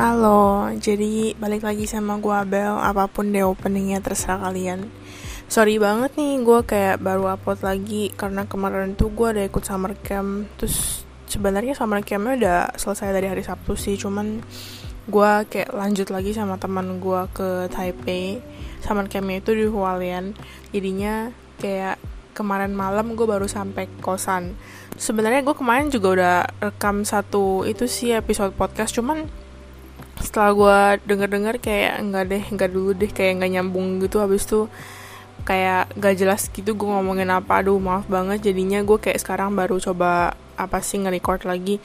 Halo, jadi balik lagi sama gue Abel Apa pun deh openingnya terserah kalian. Sorry banget nih, gue kayak baru upload lagi Karena kemarin tuh gue ada ikut summer camp. Terus sebenarnya summer campnya udah selesai dari hari Sabtu sih Cuman gue kayak lanjut lagi sama teman gue ke Taipei. Summer campnya itu di Hualien. Jadinya kayak kemarin malam gue baru sampai kosan. Sebenarnya gue kemarin juga udah rekam satu itu sih episode podcast cuman setelah gue denger-denger kayak enggak deh enggak dulu deh kayak nggak nyambung gitu habis tuh kayak gak jelas gitu gue ngomongin apa. Aduh maaf banget jadinya gue kayak sekarang baru coba apa sih nge-record lagi.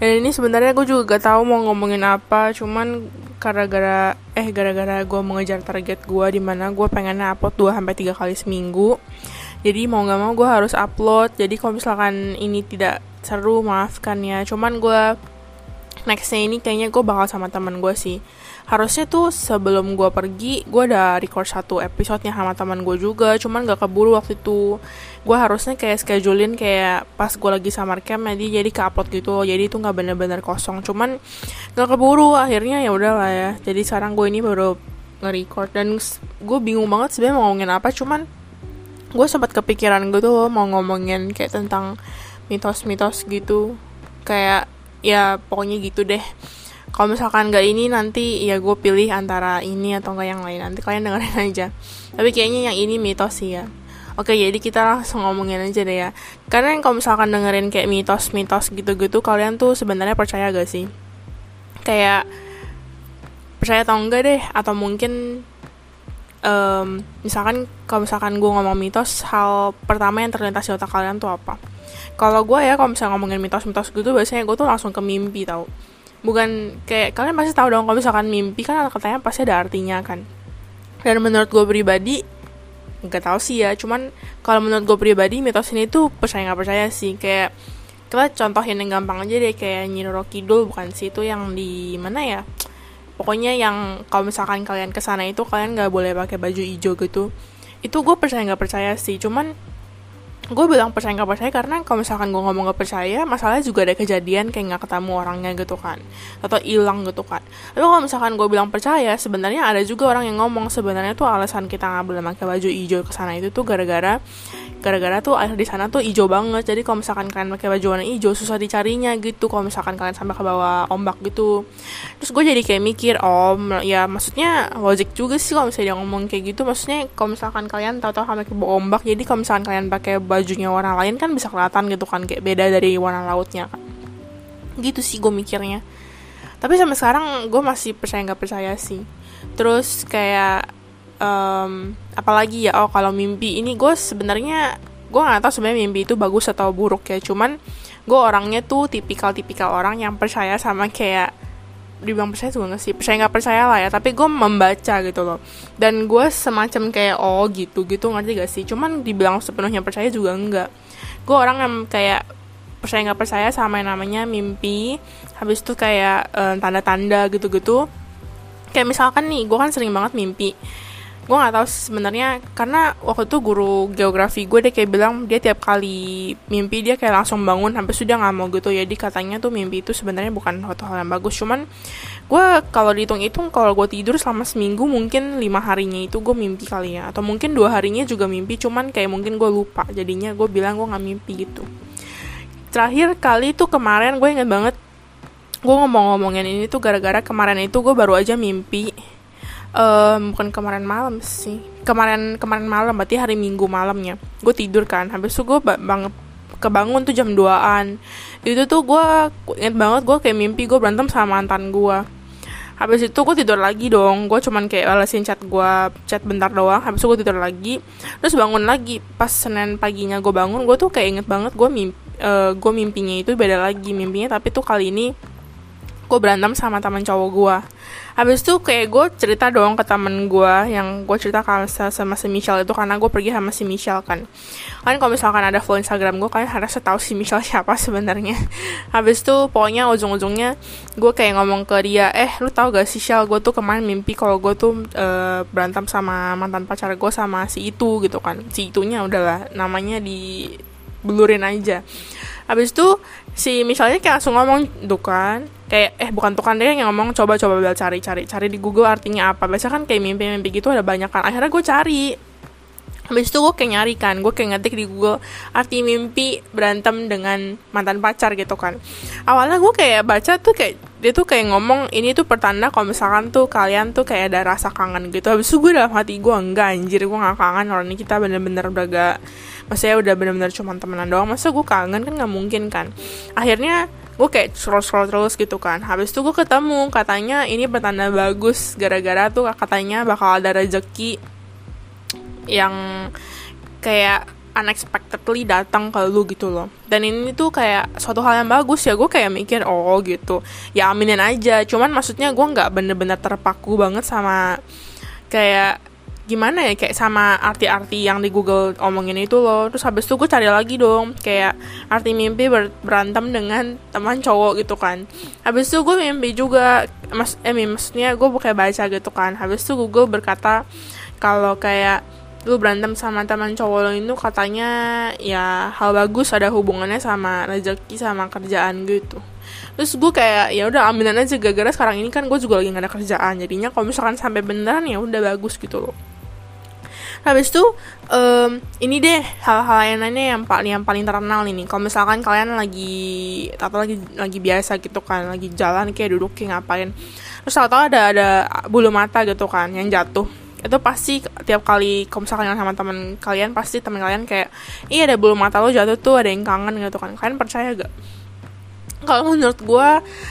Dan ini sebenarnya gue juga gak tahu mau ngomongin apa cuman gara-gara eh gara-gara gue mengejar target gue di mana gue pengennya upload 2 sampai tiga kali seminggu. Jadi mau nggak mau gue harus upload. Jadi kalau misalkan ini tidak seru maafkan ya. Cuman gue nextnya ini kayaknya gue bakal sama teman gue sih. Harusnya tuh sebelum gue pergi gue udah record satu episodenya sama teman gue juga cuman gak keburu waktu itu. Gue harusnya kayak schedulein kayak pas gue lagi summer camp jadi jadi ke upload gitu jadi itu nggak bener-bener kosong cuman gak keburu. Akhirnya ya udahlah ya. Jadi sekarang gue ini baru nge-record. Dan gue bingung banget sebenarnya mau ngomongin apa cuman gue sempat kepikiran gitu mau ngomongin kayak tentang mitos-mitos gitu. Kayak ya pokoknya gitu deh. Kalau misalkan gak ini nanti ya gue pilih antara ini atau enggak yang lain. Nanti kalian dengerin aja. Tapi kayaknya yang ini mitos sih ya. Oke jadi kita langsung ngomongin aja deh ya. Karena kalau misalkan dengerin kayak mitos-mitos gitu-gitu Kalian tuh sebenarnya percaya gak sih? Kayak Percaya atau enggak deh? Atau mungkin um, Misalkan kalau misalkan gue ngomong mitos Hal pertama yang terlintas di otak kalian tuh apa? Kalau gue ya kalau misalnya ngomongin mitos-mitos gitu biasanya gue tuh langsung ke mimpi tau. Bukan kayak kalian pasti tahu dong kalau misalkan mimpi kan katanya pasti ada artinya kan. Dan menurut gue pribadi nggak tahu sih ya cuman kalau menurut gue pribadi mitos ini tuh percaya nggak percaya sih. Kayak kita contohin yang gampang aja deh kayak Nyiro Kidul bukan sih itu yang di mana ya? Pokoknya yang kalau misalkan kalian ke sana itu kalian nggak boleh pakai baju hijau gitu. Itu gue percaya nggak percaya sih cuman gue bilang percaya nggak percaya karena kalau misalkan gue ngomong nggak percaya masalahnya juga ada kejadian kayak nggak ketemu orangnya gitu kan. Atau hilang gitu kan. Tapi kalau misalkan gue bilang percaya sebenarnya ada juga orang yang ngomong sebenarnya tuh alasan kita nggak boleh pakai baju hijau ke sana itu tuh gara-gara gara-gara tuh air di sana tuh hijau banget. Jadi kalau misalkan kalian pakai baju warna hijau susah dicarinya gitu. Kalau misalkan kalian sampai ke bawah ombak gitu. Terus gue jadi kayak mikir om ya maksudnya logik juga sih kalau misalnya dia ngomong kayak gitu. Maksudnya kalau misalkan kalian tahu-tahu sampai ke bawah ombak jadi kalau misalkan kalian pakai bajunya warna lain kan bisa kelihatan gitu kan kayak beda dari warna lautnya kan. Gitu sih gue mikirnya. Tapi sampai sekarang gue masih percaya nggak percaya sih. Terus kayak um, apalagi ya oh kalau mimpi ini gue sebenarnya gue nggak tahu sebenarnya mimpi itu bagus atau buruk ya. Cuman gue orangnya tuh tipikal-tipikal orang yang percaya sama kayak dibilang percaya juga gak sih? Percaya nggak percaya lah ya tapi gue membaca gitu loh. Dan gue semacam kayak oh gitu gitu ngerti gak sih? Cuman dibilang sepenuhnya percaya juga enggak gue orang yang kayak percaya nggak percaya sama yang namanya mimpi habis itu kayak tanda tanda-tanda gitu-gitu. Kayak misalkan nih gue kan sering banget mimpi gue nggak tahu sebenarnya karena waktu itu guru geografi gue deh kayak bilang dia tiap kali mimpi dia kayak langsung bangun sampai sudah nggak mau gitu. Jadi katanya tuh mimpi itu sebenarnya bukan suatu hal yang bagus. Cuman gue kalau dihitung-hitung kalau gue tidur selama seminggu mungkin lima harinya itu gue mimpi kali ya. Atau mungkin dua harinya juga mimpi cuman kayak mungkin gue lupa. Jadinya gue bilang gue nggak mimpi gitu. Terakhir kali tuh kemarin gue inget banget gue ngomong-ngomongin ini tuh gara-gara kemarin itu gue baru aja mimpi um, bukan kemarin malam sih. Kemarin kemarin malam berarti hari minggu malamnya. Gue tidur kan. Habis itu gue banget kebangun tuh jam 2an itu tuh gue inget banget gue kayak mimpi gue berantem sama mantan gue habis itu gue tidur lagi dong. Gue cuman kayak balesin chat gue chat bentar doang. Habis itu gue tidur lagi. Terus bangun lagi. Pas senin paginya gue bangun gue tuh kayak inget banget gue mimpi uh, gue mimpinya itu beda lagi. Mimpinya tapi tuh kali ini gue berantem sama teman cowok gue habis itu kayak gue cerita dong ke temen gue yang gue cerita kalau sama si Michelle itu karena gue pergi sama si Michelle kan. Kan kalau misalkan ada follow Instagram gue kalian harus tahu si Michelle siapa sebenarnya. Habis itu pokoknya ujung-ujungnya gue kayak ngomong ke dia eh lu tau gak sih Michelle gue tuh kemarin mimpi kalau gue tuh uh, berantem sama mantan pacar gue sama si itu gitu kan. Si itunya udahlah namanya di belurin aja. Habis itu si misalnya kayak langsung ngomong tuh kan kayak eh bukan tuh kan dia yang ngomong coba coba bel cari cari cari di Google artinya apa. Biasa kan kayak mimpi-mimpi gitu ada banyak kan. Akhirnya gue cari. Habis itu gue kayak nyari kan, gue kayak ngetik di Google arti mimpi berantem dengan mantan pacar gitu kan. Awalnya gue kayak baca tuh kayak dia tuh kayak ngomong ini tuh pertanda kalau misalkan tuh kalian tuh kayak ada rasa kangen gitu. Habis itu gue dalam hati gue enggak anjir gue gak kangen. Orang ini kita bener-bener udah gak maksudnya udah bener-bener cuma temenan doang. Masa gue kangen? Kan nggak mungkin kan. Akhirnya gue kayak scroll scroll terus gitu kan. Habis itu gue ketemu katanya ini pertanda bagus. Gara-gara tuh katanya bakal ada rezeki yang kayak unexpectedly datang ke lu gitu loh. Dan ini tuh kayak suatu hal yang bagus ya. Gue kayak mikir oh gitu. Ya aminin aja. Cuman maksudnya gue nggak bener-bener terpaku banget sama kayak gimana ya kayak sama arti-arti yang di Google omongin itu loh. Terus habis itu gue cari lagi dong kayak arti mimpi ber berantem dengan teman cowok gitu kan. Habis itu gue mimpi juga mas eh maksudnya gue kayak baca gitu kan. Habis itu Google berkata kalau kayak lu berantem sama teman cowok lo itu katanya ya hal bagus ada hubungannya sama rezeki sama kerjaan gitu. Terus gue kayak ya udah ambilin aja gara-gara sekarang ini kan gue juga lagi gak ada kerjaan. Jadinya kalau misalkan sampai beneran ya udah bagus gitu loh habis itu um, ini deh hal-hal lainnya yang paling yang paling terkenal ini. Kalau misalkan kalian lagi atau lagi lagi biasa gitu kan lagi jalan kayak duduk kayak ngapain. Terus atau ada ada bulu mata gitu kan yang jatuh. Itu pasti tiap kali kalau misalkan sama teman kalian pasti teman kalian kayak iya ada bulu mata lo jatuh tuh ada yang kangen gitu kan. Kalian percaya gak? Kalau menurut gue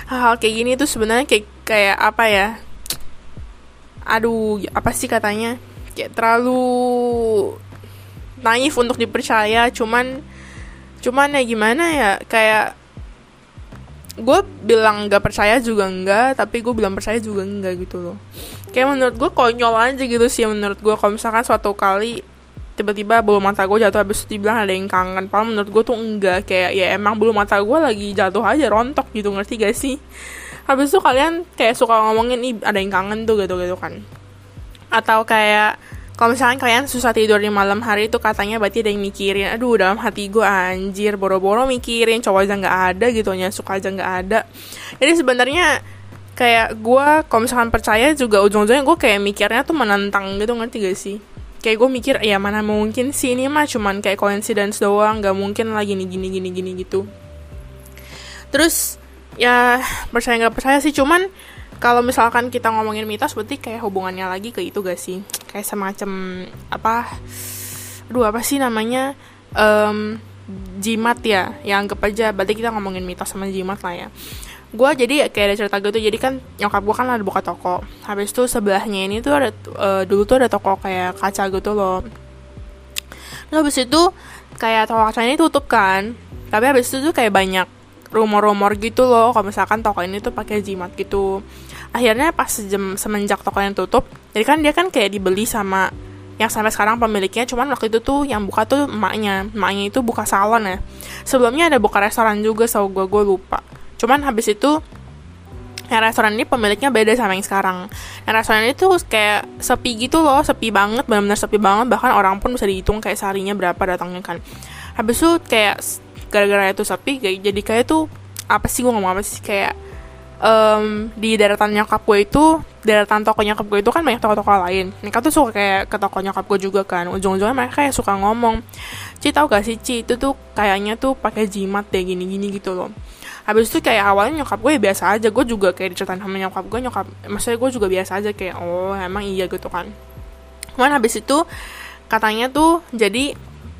hal-hal kayak gini tuh sebenarnya kayak kayak apa ya? Aduh apa sih katanya kayak terlalu naif untuk dipercaya cuman cuman ya gimana ya kayak gue bilang gak percaya juga enggak tapi gue bilang percaya juga enggak gitu loh. Kayak menurut gue konyol aja gitu sih menurut gue kalau misalkan suatu kali tiba-tiba bulu mata gue jatuh habis itu dibilang ada yang kangen. Padahal menurut gue tuh enggak kayak ya emang bulu mata gue lagi jatuh aja rontok gitu ngerti gak sih? Habis itu kalian kayak suka ngomongin ada yang kangen tuh gitu gitu kan atau kayak kalau misalnya kalian susah tidur di malam hari itu katanya berarti ada yang mikirin aduh dalam hati gue anjir boro-boro mikirin cowok aja nggak ada gitu nya suka aja nggak ada. Jadi sebenarnya kayak gue kalau misalkan percaya juga ujung-ujungnya gue kayak mikirnya tuh menentang gitu ngerti gak sih? Kayak gue mikir ya mana mungkin sih ini mah cuman kayak coincidence doang nggak mungkin lagi nih gini gini gini gitu. Terus ya percaya nggak percaya sih cuman kalau misalkan kita ngomongin mitos berarti kayak hubungannya lagi ke itu gak sih? Kayak semacam apa aduh apa sih namanya? Um, jimat ya yang anggap aja. Berarti kita ngomongin mitos sama jimat lah ya. Gue jadi kayak ada cerita gitu jadi kan nyokap gue kan ada buka toko. Habis itu sebelahnya ini tuh ada uh, dulu tuh ada toko kayak kaca gitu loh. Nah habis itu kayak toko kaca ini tutup kan. Tapi habis itu tuh kayak banyak rumor-rumor gitu loh kalau misalkan toko ini tuh pakai jimat gitu. Akhirnya pas jam semenjak toko yang tutup jadi kan dia kan kayak dibeli sama yang sampai sekarang pemiliknya cuman waktu itu tuh yang buka tuh emaknya. Emaknya itu buka salon ya. Sebelumnya ada buka restoran juga so gue gue lupa. Cuman habis itu yang restoran ini pemiliknya beda sama yang sekarang. Yang restoran itu kayak sepi gitu loh sepi banget benar-benar sepi banget. Bahkan orang pun bisa dihitung kayak seharinya berapa datangnya kan. Habis itu kayak gara-gara itu. Sepi kayak jadi kayak tuh apa sih gue ngomong apa sih? Kayak um, di deretan nyokap gue itu deretan toko nyokap gue itu kan banyak toko-toko lain. Mereka tuh suka kayak ke toko nyokap gue juga kan. Ujung-ujungnya mereka kayak suka ngomong Ci tau gak sih Ci? Itu tuh kayaknya tuh pakai jimat deh gini-gini gitu loh. Habis itu kayak awalnya nyokap gue ya biasa aja. Gue juga kayak diceritain sama nyokap gue nyokap maksudnya gue juga biasa aja kayak oh emang iya gitu kan. Cuman habis itu katanya tuh jadi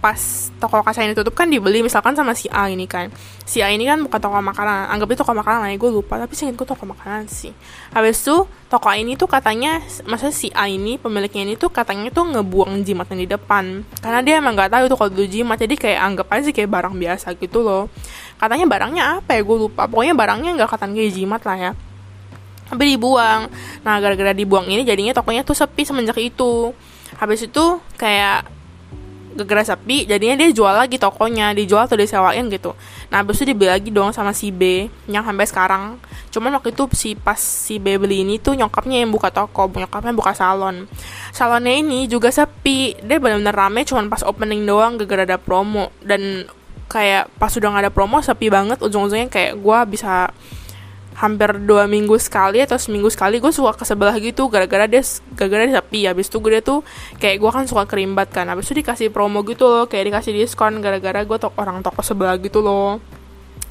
pas toko kaca ini tutup kan dibeli misalkan sama si A ini kan. Si A ini kan bukan toko makanan anggap itu toko makanan lah ya gue lupa tapi sih gue toko makanan sih. Habis itu toko ini tuh katanya masa si A ini pemiliknya ini tuh katanya tuh ngebuang jimatnya di depan. Karena dia emang nggak tahu tuh kalau dulu jimat jadi kayak anggap aja kayak barang biasa gitu loh. Katanya barangnya apa ya gue lupa. Pokoknya barangnya nggak katanya kayak jimat lah ya. Tapi dibuang. Nah gara-gara dibuang ini jadinya tokonya tuh sepi semenjak itu. Habis itu kayak gara-gara sepi jadinya dia jual lagi tokonya dijual atau disewain gitu. Nah habis itu dibeli lagi dong sama si B yang sampai sekarang. Cuman waktu itu si pas si B beli ini tuh nyokapnya yang buka toko nyokapnya buka salon. Salonnya ini juga sepi dia benar-benar rame cuman pas opening doang gara-gara ada promo. Dan kayak pas udah gak ada promo sepi banget ujung-ujungnya kayak gue bisa hampir dua minggu sekali atau seminggu sekali gue suka ke sebelah gitu gara-gara dia gara-gara dia sepi. Habis itu gue tuh kayak gue kan suka kerimbat kan habis itu dikasih promo gitu loh kayak dikasih diskon gara-gara gue tok orang toko sebelah gitu loh.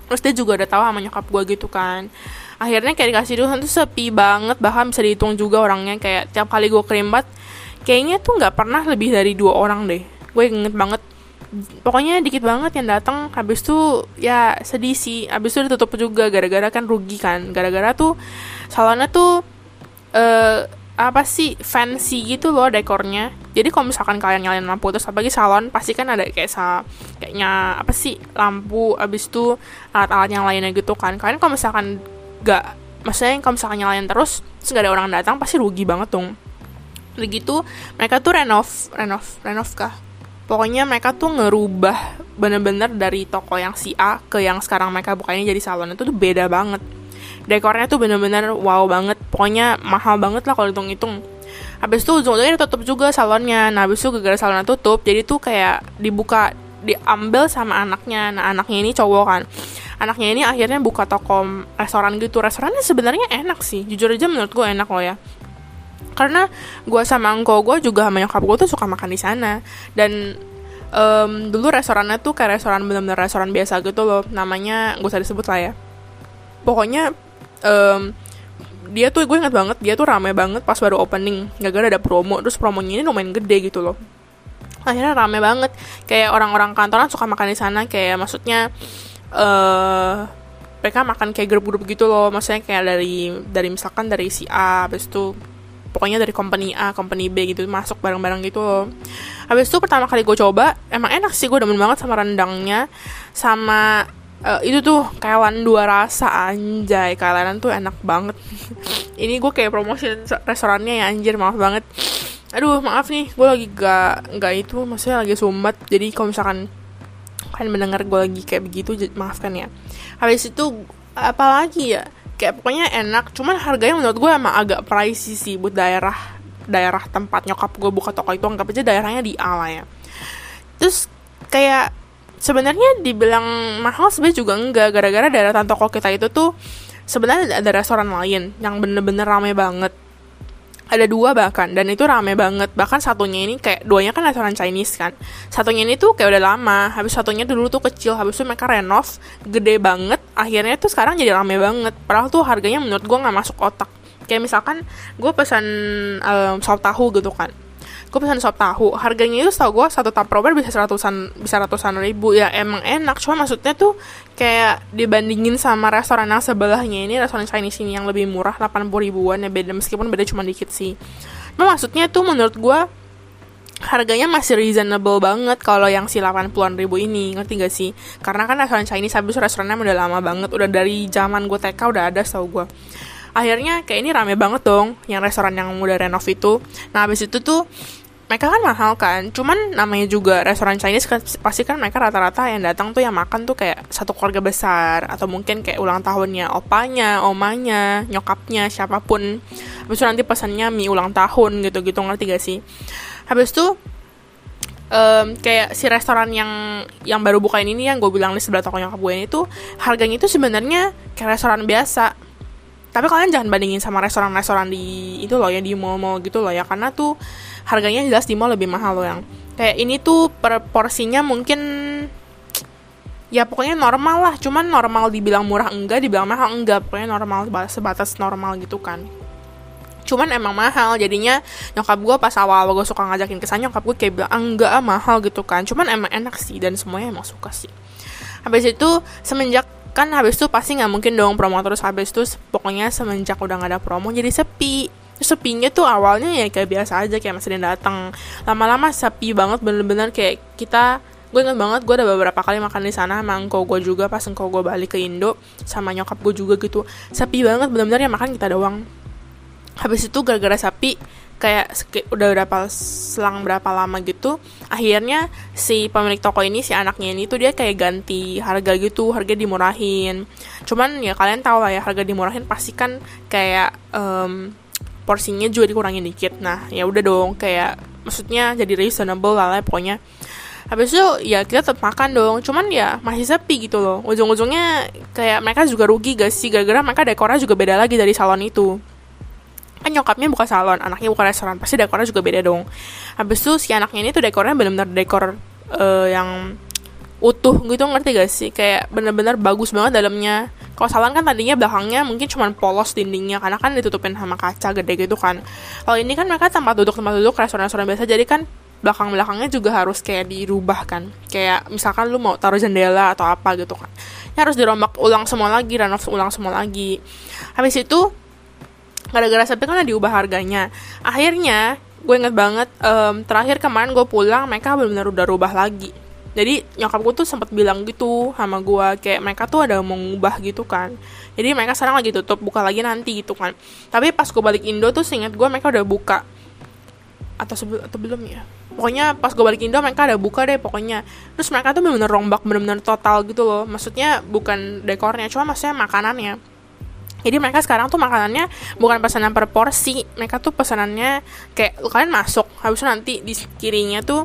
Terus dia juga udah tahu sama nyokap gue gitu kan. Akhirnya kayak dikasih diskon tuh sepi banget bahkan bisa dihitung juga orangnya kayak tiap kali gue kerimbat kayaknya tuh nggak pernah lebih dari dua orang deh. Gue inget banget pokoknya dikit banget yang datang habis tuh ya sedih sih. Habis itu ditutup juga gara-gara kan rugi kan. Gara-gara tuh salonnya tuh uh, apa sih fancy gitu loh dekornya. Jadi kalau misalkan kalian nyalain lampu terus apalagi salon pasti kan ada kayak sa kayaknya apa sih lampu habis itu alat-alat yang lainnya gitu kan. Kalian kalau misalkan gak maksudnya kalau misalkan nyalain terus terus ada orang datang pasti rugi banget dong. Begitu mereka tuh renov renov renov kah pokoknya mereka tuh ngerubah bener-bener dari toko yang si A ke yang sekarang mereka buka ini jadi salon itu tuh beda banget. Dekornya tuh bener-bener wow banget. Pokoknya mahal banget lah kalau hitung-hitung. Habis itu ujung-ujungnya tutup juga salonnya. Nah habis itu gara-gara salonnya tutup jadi tuh kayak dibuka diambil sama anaknya. Nah anaknya ini cowok kan. Anaknya ini akhirnya buka toko restoran gitu. Restorannya sebenarnya enak sih. Jujur aja menurut gue enak loh ya karena gue sama engkau gue juga sama nyokap gue tuh suka makan di sana. Dan um, dulu restorannya tuh kayak restoran bener-bener restoran biasa gitu loh. Namanya gue usah disebut lah ya. Pokoknya um, dia tuh gue inget banget dia tuh rame banget pas baru opening. Gak gara ada promo terus promonya ini lumayan gede gitu loh. Akhirnya rame banget. Kayak orang-orang kantoran suka makan di sana. Kayak maksudnya uh, mereka makan kayak grup-grup gitu loh. Maksudnya kayak dari dari misalkan dari si A habis itu pokoknya dari company A, company B gitu masuk bareng-bareng gitu loh. Habis itu pertama kali gue coba emang enak sih gue demen banget sama rendangnya sama uh, itu tuh kailan dua rasa anjay kailanan tuh enak banget. Ini gue kayak promosi restorannya ya anjir maaf banget. Aduh maaf nih gue lagi gak gak itu maksudnya lagi sumbat jadi kalau misalkan kalian mendengar gue lagi kayak begitu maafkan ya. Habis itu apalagi ya kayak pokoknya enak. Cuman harganya menurut gue emang agak pricey sih buat daerah daerah tempat nyokap gue buka toko itu. Anggap aja daerahnya di ala ya. Terus kayak sebenarnya dibilang mahal sebenarnya juga enggak. Gara-gara daerah toko kita itu tuh sebenarnya ada restoran lain yang bener-bener rame banget ada dua bahkan dan itu rame banget. Bahkan satunya ini kayak duanya kan restoran Chinese kan. Satunya ini tuh kayak udah lama. Habis satunya dulu tuh kecil. Habis itu mereka renov gede banget. Akhirnya tuh sekarang jadi rame banget. Padahal tuh harganya menurut gue nggak masuk otak. Kayak misalkan gue pesan um, sop tahu gitu kan gue pesan sop tahu. Harganya itu tau gue satu tupperware bisa ratusan bisa ratusan ribu. Ya emang enak. Cuma maksudnya tuh kayak dibandingin sama restoran yang sebelahnya ini restoran Chinese ini yang lebih murah 80 ribuan. Ya beda meskipun beda cuma dikit sih. Cuma maksudnya tuh menurut gue harganya masih reasonable banget kalau yang si 80-an ribu ini. Ngerti gak sih? Karena kan restoran Chinese habis restorannya udah lama banget. Udah dari zaman gue TK udah ada tau gue akhirnya kayak ini rame banget dong yang restoran yang udah renov itu. Nah habis itu tuh mereka kan mahal kan cuman namanya juga restoran Chinese kan, pasti kan mereka rata-rata yang datang tuh yang makan tuh kayak satu keluarga besar atau mungkin kayak ulang tahunnya opanya omanya nyokapnya siapa pun. Habis itu nanti pesannya mie ulang tahun gitu-gitu ngerti gak sih? Habis itu um, kayak si restoran yang yang baru buka ini yang gue bilang di sebelah toko nyokap gue ini tuh harganya itu sebenarnya kayak restoran biasa. Tapi kalian jangan bandingin sama restoran-restoran di itu loh ya di mall-mall gitu loh ya. Karena tuh harganya jelas di mall lebih mahal loh yang kayak ini tuh per porsinya mungkin ya pokoknya normal lah. Cuman normal dibilang murah enggak dibilang mahal enggak. Pokoknya normal sebatas normal gitu kan. Cuman emang mahal. Jadinya nyokap gue pas awal gue suka ngajakin kesannya nyokap gue kayak bilang ah, enggak ah, mahal gitu kan. Cuman emang enak sih dan semuanya emang suka sih. Habis itu semenjak kan habis itu pasti nggak mungkin dong promo terus. Habis itu pokoknya semenjak udah nggak ada promo jadi sepi sepinya tuh awalnya ya kayak biasa aja kayak masih datang. Lama-lama sepi banget bener-bener kayak kita gue inget banget gue ada beberapa kali makan di sana sama engkau gue juga pas engkau gue balik ke Indo sama nyokap gue juga gitu. Sepi banget bener-bener yang makan kita doang. Habis itu gara-gara sapi kayak udah berapa selang berapa lama gitu akhirnya si pemilik toko ini si anaknya ini tuh dia kayak ganti harga gitu harga dimurahin. Cuman ya kalian tahu lah ya harga dimurahin pasti kan kayak um, porsinya juga dikurangin dikit. Nah ya udah dong kayak maksudnya jadi reasonable lah, lah pokoknya. Habis itu ya kita tetap makan dong. Cuman ya masih sepi gitu loh. Ujung-ujungnya kayak mereka juga rugi gak sih? Gara-gara mereka dekornya juga beda lagi dari salon itu. Kan nyokapnya buka salon anaknya buka restoran. Pasti dekornya juga beda dong. Habis itu si anaknya ini tuh dekornya benar-benar dekor uh, yang utuh gitu ngerti gak sih? Kayak bener-bener bagus banget dalamnya. Kalau salon kan tadinya belakangnya mungkin cuma polos dindingnya karena kan ditutupin sama kaca gede gitu kan. Kalau ini kan mereka tempat duduk tempat duduk restoran-restoran biasa jadi kan belakang-belakangnya juga harus kayak dirubah kan. Kayak misalkan lu mau taruh jendela atau apa gitu kan. Ya harus dirombak ulang semua lagi renov ulang semua lagi. Habis itu gara-gara sepi kan diubah harganya. Akhirnya gue inget banget um, terakhir kemarin gue pulang mereka benar-benar udah rubah lagi jadi nyokap gue tuh sempat bilang gitu sama gue kayak mereka tuh ada mau ngubah gitu kan. Jadi mereka sekarang lagi tutup buka lagi nanti gitu kan. Tapi pas gue balik Indo tuh seingat gue mereka udah buka. Atau sebelum atau belum ya? Pokoknya pas gue balik Indo mereka ada buka deh pokoknya. Terus mereka tuh bener-bener rombak bener-bener total gitu loh. Maksudnya bukan dekornya cuma maksudnya makanannya. Jadi mereka sekarang tuh makanannya bukan pesanan per porsi. Mereka tuh pesanannya kayak kalian masuk habis nanti di kirinya tuh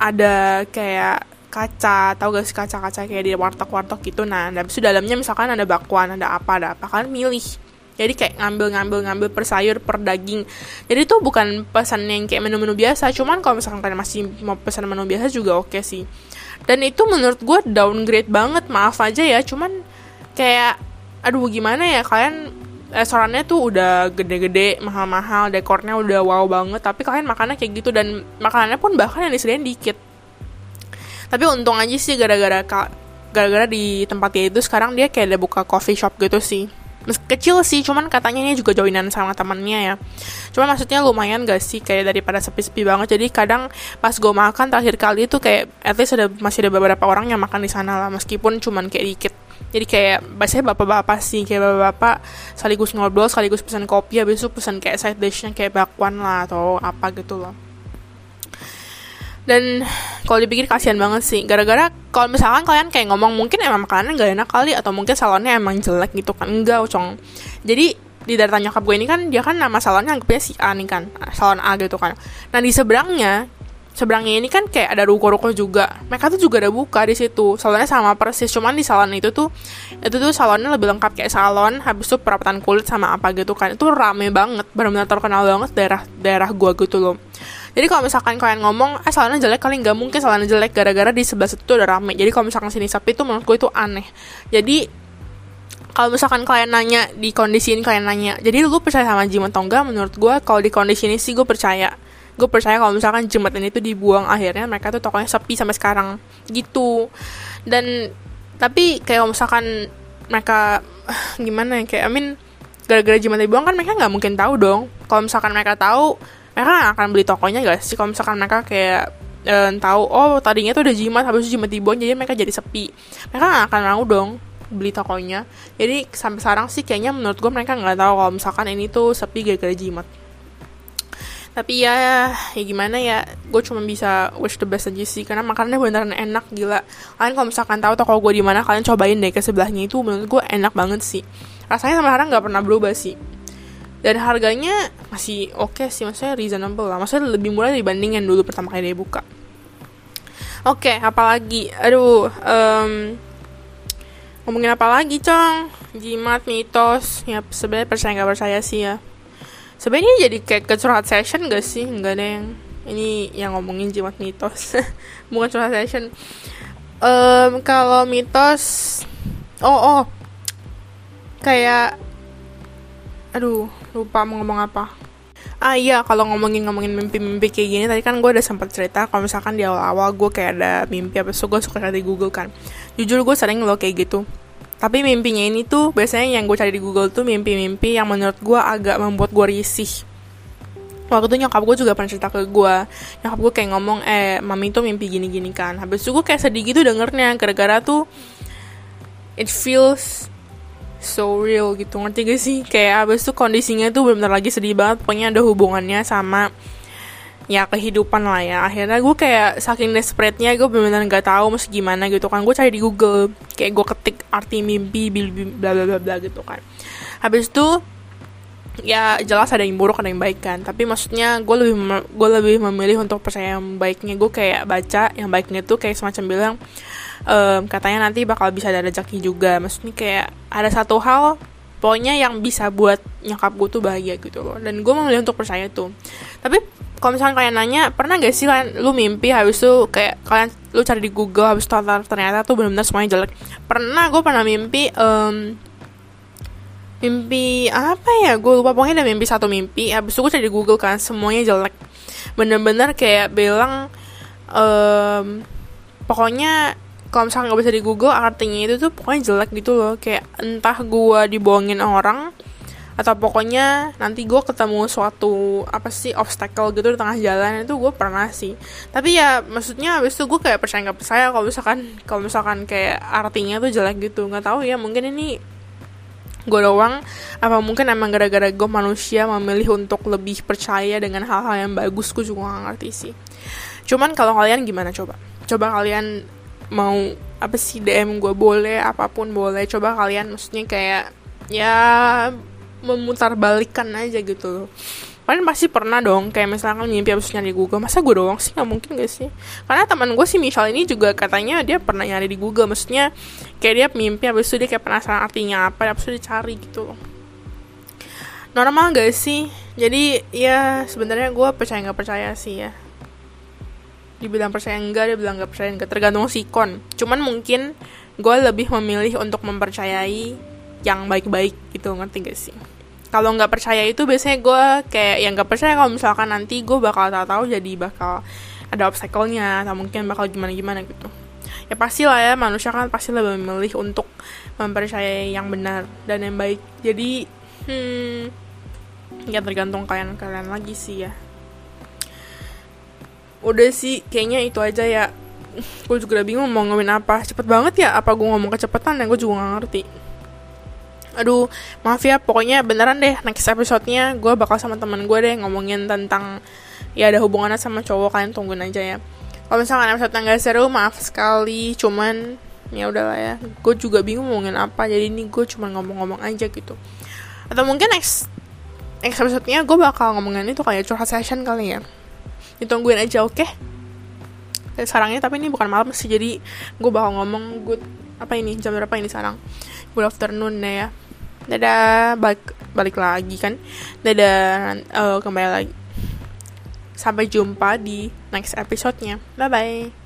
ada kayak kaca tau gak sih kaca-kaca kayak di warteg-warteg gitu? Nah habis itu dalamnya misalkan ada bakwan ada apa ada apa kalian milih. Jadi kayak ngambil-ngambil ngambil per sayur per daging. Jadi itu bukan pesan yang kayak menu-menu biasa cuman kalau misalkan kalian masih mau pesan menu biasa juga oke okay sih. Dan itu menurut gue downgrade banget maaf aja ya cuman kayak aduh gimana ya kalian restorannya tuh udah gede-gede mahal-mahal dekornya udah wow banget tapi kalian makannya kayak gitu dan makanannya pun bahkan yang disediain dikit tapi untung aja sih gara-gara gara-gara di tempatnya itu sekarang dia kayak ada buka coffee shop gitu sih. Kecil sih cuman katanya ini juga joinan sama temannya ya. Cuman maksudnya lumayan gak sih kayak daripada sepi-sepi banget. Jadi kadang pas gue makan terakhir kali itu kayak at least ada masih ada beberapa orang yang makan di sana lah meskipun cuman kayak dikit. Jadi kayak biasanya bapak-bapak sih kayak bapak-bapak sekaligus ngobrol sekaligus pesan kopi habis itu pesan kayak side dishnya kayak bakwan lah atau apa gitu loh dan kalau dipikir kasihan banget sih. Gara-gara kalau misalkan kalian kayak ngomong mungkin emang makanan gak enak kali atau mungkin salonnya emang jelek gitu kan. Enggak ucong jadi di data nyokap gue ini kan dia kan nama salonnya anggapnya si A nih kan. Salon A gitu kan. Nah di seberangnya seberangnya ini kan kayak ada ruko-ruko juga. Mereka tuh juga ada buka di situ. Salonnya sama persis cuman di salon itu tuh itu tuh salonnya lebih lengkap kayak salon habis itu perawatan kulit sama apa gitu kan. Itu rame banget benar-benar terkenal banget daerah daerah gua gitu loh jadi kalau misalkan kalian ngomong eh salonnya jelek kali nggak mungkin salonnya jelek gara-gara di sebelah situ tuh udah rame. Jadi kalau misalkan sini sepi itu menurut gue itu aneh. Jadi kalau misalkan kalian nanya di kondisi ini kalian nanya jadi lu percaya sama Jim atau enggak menurut gue kalau di kondisi ini sih gue percaya. Gue percaya kalau misalkan jembatan itu dibuang akhirnya mereka tuh tokonya sepi sampai sekarang. Gitu. Dan tapi kayak misalkan mereka gimana ya kayak I mean gara-gara jembatan dibuang kan mereka nggak mungkin tahu dong. Kalau misalkan mereka tahu mereka akan beli tokonya gak sih kalau misalkan mereka kayak e, tahu oh tadinya tuh udah jimat habis jimat dibuang jadi mereka jadi sepi. Mereka akan mau dong beli tokonya. Jadi sampai sekarang sih kayaknya menurut gue mereka nggak tahu kalau misalkan ini tuh sepi gara-gara jimat. Tapi ya ya gimana ya gue cuma bisa wish the best aja sih karena makanannya beneran enak gila. Kalian kalau misalkan tahu toko gue di mana kalian cobain deh ke sebelahnya itu menurut gue enak banget sih. Rasanya sampai sekarang nggak pernah berubah sih dan harganya masih oke okay sih maksudnya reasonable lah. Maksudnya lebih murah dibanding yang dulu pertama kali dia buka. Oke okay, apalagi aduh um, ngomongin apa lagi cong? Jimat mitos. Ya sebenarnya percaya nggak percaya sih ya. Sebenarnya jadi kayak kecurhat session gak sih? Nggak ada yang ini yang ngomongin jimat mitos. Bukan curhat session. Um, kalau mitos oh oh. Kayak aduh lupa mau ngomong apa. Ah iya kalau ngomongin ngomongin mimpi-mimpi kayak gini tadi kan gue udah sempat cerita kalau misalkan di awal-awal gue kayak ada mimpi apa so gue suka cari di Google kan. Jujur gue sering loh kayak gitu. Tapi mimpinya ini tuh biasanya yang gue cari di Google tuh mimpi-mimpi yang menurut gue agak membuat gue risih. Waktu itu nyokap gue juga pernah cerita ke gue nyokap gue kayak ngomong eh mami tuh mimpi gini-gini kan. Habis itu gue kayak sedih gitu dengernya gara-gara tuh it feels so real gitu. Ngerti gak sih? Kayak abis itu kondisinya tuh benar-benar lagi sedih banget. Pokoknya ada hubungannya sama ya kehidupan lah ya. Akhirnya gue kayak saking desperate-nya gue benar-benar nggak tahu mesti gimana gitu kan. Gue cari di Google. Kayak gue ketik arti mimpi bla bla bla bla gitu kan. Habis itu ya jelas ada yang buruk ada yang baik kan. Tapi maksudnya gue lebih gue lebih memilih untuk percaya yang baiknya. Gue kayak baca yang baiknya tuh kayak semacam bilang um, katanya nanti bakal bisa ada rezeki juga. Maksudnya kayak ada satu hal pokoknya yang bisa buat nyokap gue tuh bahagia gitu loh. Dan gue memilih untuk percaya tuh. Tapi kalau misalnya kalian nanya pernah gak sih kalian lu mimpi habis itu kayak kalian lu cari di Google habis itu ternyata tuh benar-benar semuanya jelek. Pernah gue pernah mimpi um, mimpi apa ya? Gue lupa. Pokoknya ada mimpi satu mimpi. Habis itu gue cari di Google kan semuanya jelek. Bener-bener kayak bilang um, pokoknya kalau misalnya nggak bisa di Google artinya itu tuh pokoknya jelek gitu loh. Kayak entah gue dibohongin orang atau pokoknya nanti gue ketemu suatu apa sih obstacle gitu di tengah jalan itu gue pernah sih. Tapi ya maksudnya habis itu gue kayak percaya nggak percaya. Kalau misalkan kalau misalkan kayak artinya tuh jelek gitu. Nggak tahu ya mungkin ini gue doang. Apa mungkin emang gara-gara gue manusia memilih untuk lebih percaya dengan hal-hal yang bagus gue juga gak ngerti sih. Cuman kalau kalian gimana coba? Coba kalian mau apa sih DM gue boleh apa pun boleh. Coba kalian maksudnya kayak ya memutar balikan aja gitu kalian pasti pernah dong kayak misalkan mimpi habis nyari di Google masa gue doang sih? Nggak mungkin gak sih? Karena teman gue sih misal ini juga katanya dia pernah nyari di Google maksudnya kayak dia mimpi habis itu dia kayak penasaran artinya apa habis itu dia cari gitu normal gak sih? Jadi ya sebenarnya gue percaya nggak percaya sih ya. Dibilang percaya enggak dia bilang nggak percaya enggak tergantung sikon cuman mungkin gue lebih memilih untuk mempercayai yang baik-baik gitu ngerti gak sih kalau nggak percaya itu biasanya gue kayak yang nggak percaya kalau misalkan nanti gue bakal tahu-tahu jadi bakal ada obstacle-nya atau mungkin bakal gimana-gimana gitu. Ya pasti lah ya manusia kan pasti lebih memilih untuk mempercayai yang benar dan yang baik. Jadi hmm ya tergantung kalian kalian lagi sih ya. Udah sih kayaknya itu aja ya. Gue juga udah bingung mau ngomongin apa. Cepet banget ya apa gue ngomong kecepatan ya? Gue juga gak ngerti aduh maaf ya pokoknya beneran deh next episode-nya gue bakal sama teman gue deh ngomongin tentang ya ada hubungannya sama cowok kalian tungguin aja ya. Kalau misalkan episode nggak seru maaf sekali cuman ya udahlah ya gue juga bingung ngomongin apa jadi ini gue cuma ngomong-ngomong aja gitu. Atau mungkin next next episode-nya gue bakal ngomongin itu kayak curhat session kali ya. Ditungguin aja oke? Okay? sarangnya tapi ini bukan malam sih jadi gue bakal ngomong good apa ini? Jam berapa ini sekarang? Good afternoon ya dadah. Balik balik lagi kan? Dadah. Uh, kembali lagi. Sampai jumpa di next episode-nya. Bye bye